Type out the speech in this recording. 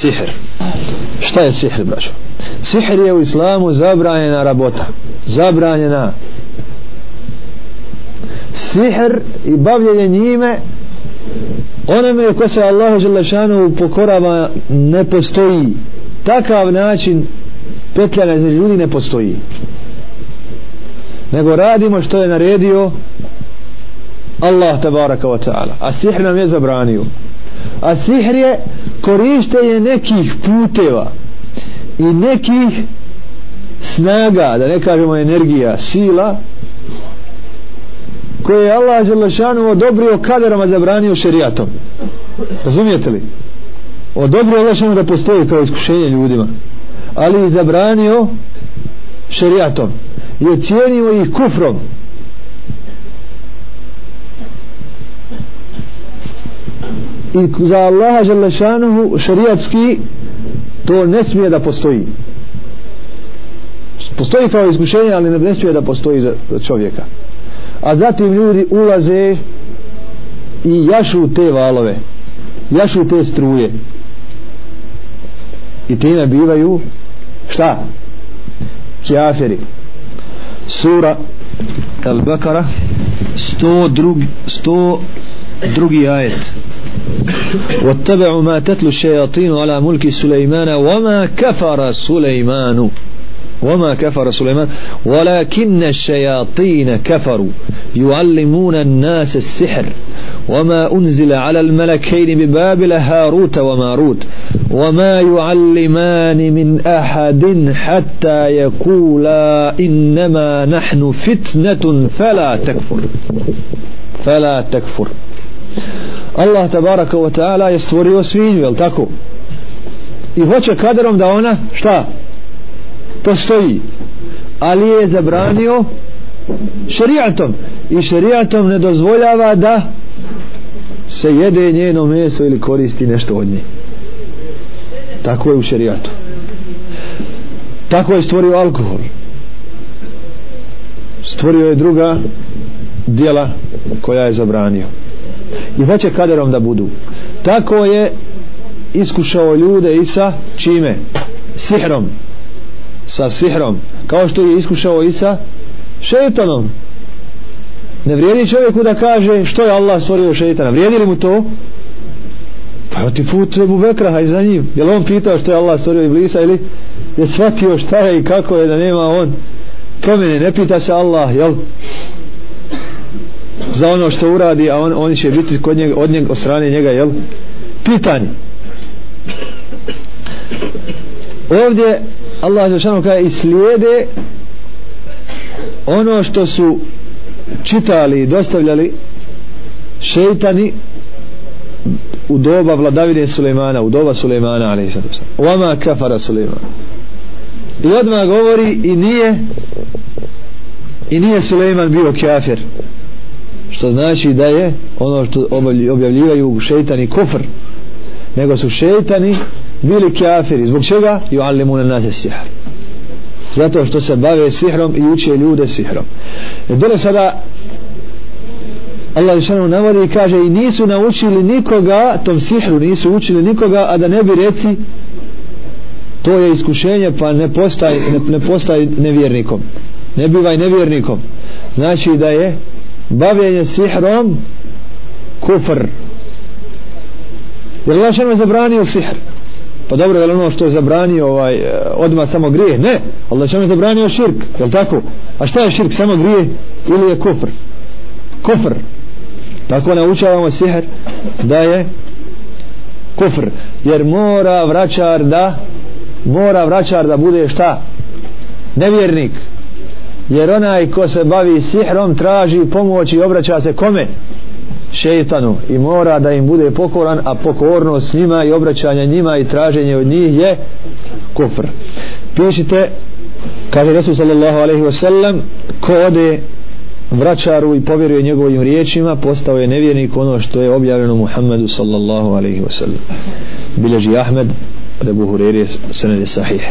sihr. Šta je sihr braćo? Sihr je u islamu zabranjena rabota zabranjena. Sihr i bavljenje njime onome ko se Allahu Želešanu pokorava ne postoji. Takav način petljana između ljudi ne postoji. Nego radimo što je naredio Allah tabaraka wa ta'ala. A sihr nam je zabranio. A sihr je korištenje nekih puteva i nekih snaga da ne kažemo energija, sila koje je Allah Đelešanu odobrio kaderama zabranio šerijatom. Razumijete li? Odobrio Allah da postoji kao iskušenje ljudima ali i zabranio šerijatom. I ocijenio ih kufrom. I za Allaha Želešanuhu šerijatski to ne smije da postoji. Postoji kao iskušenje ali ne smije da postoji za čovjeka. A zatim ljudi ulaze i jašu te valove jašu te struje. I time bivaju šta? kjaferi sura Al-Bakara 100 drugi 100 drugi ajet. واتبعوا ما تتلو الشياطين على ملك سليمان وما كفر سليمان. وما كفر سليمان. ولكن الشياطين كفروا يعلمون الناس السحر وما أنزل على الملكين ببابل هاروت وماروت وما يعلمان من أحد حتى يقولا إنما نحن فتنة فلا تكفر. فلا تكفر. Allah tabaraka wa ta'ala je stvorio svinju, jel tako? I hoće kaderom da ona, šta? Postoji. Ali je zabranio šerijatom. I šerijatom ne dozvoljava da se jede njeno meso ili koristi nešto od nje. Tako je u šerijatu. Tako je stvorio alkohol. Stvorio je druga dijela koja je zabranio i hoće kaderom da budu. Tako je iskušao ljude i sa čime? Sihrom. Sa sihrom. Kao što je iskušao i sa šeitanom. Ne vrijedi čovjeku da kaže što je Allah stvorio šeitana. Vrijedi li mu to? Pa ti put Ebu Bekra haj za njim. Je on pitao što je Allah stvorio Iblisa ili je shvatio šta je i kako je da nema on promjene? Ne pita se Allah jel? Za ono što uradi a on, oni će biti kod njega, od, njega, od strane njega jel? pitanje. Ovdje Allah Žešanu kaže i slijede ono što su čitali i dostavljali šeitani u doba vladavine Sulejmana u doba Sulejmana Oma kafara Sulejmana i odmah govori i nije i nije Sulejman bio kafir što znači da je ono što objavljivaju šeitani kufr nego su šeitani bili kafiri. Zbog čega? Ju alimu nase sihr. Zato što se bave sihrom i uče ljude sihrom. E, Jer dole sada Allah Žešanu navodi i kaže i nisu naučili nikoga tom sihru nisu učili nikoga a da ne bi reci to je iskušenje pa ne postaj ne, ne postaj nevjernikom. Ne bivaj nevjernikom. Znači da je bavljenje sihrom kufr. Jer Allah je zabranio sihr? Pa dobro je ono što je zabranio ovaj, e, odmah samo grije ne, Allah je zabranio širk je tako, a šta je širk samo grije ili je kufr? Kufr. Tako naučavamo sihr da je kufr. Jer mora vraćar da mora vraćar da bude šta? Nevjernik jer onaj ko se bavi sihrom traži pomoć i obraća se kome? Šeitanu. I mora da im bude pokoran a pokornost njima i obraćanje njima i traženje od njih je kufr. Pišite kaže Resul sallallahu alaihi wasallam ko ode vraćaru i povjeruje njegovim riječima postao je nevjernik ono što je objavljeno Muhammedu sallallahu alaihi wasallam. Bileži Ahmed Rebu Hureri senedi sahih.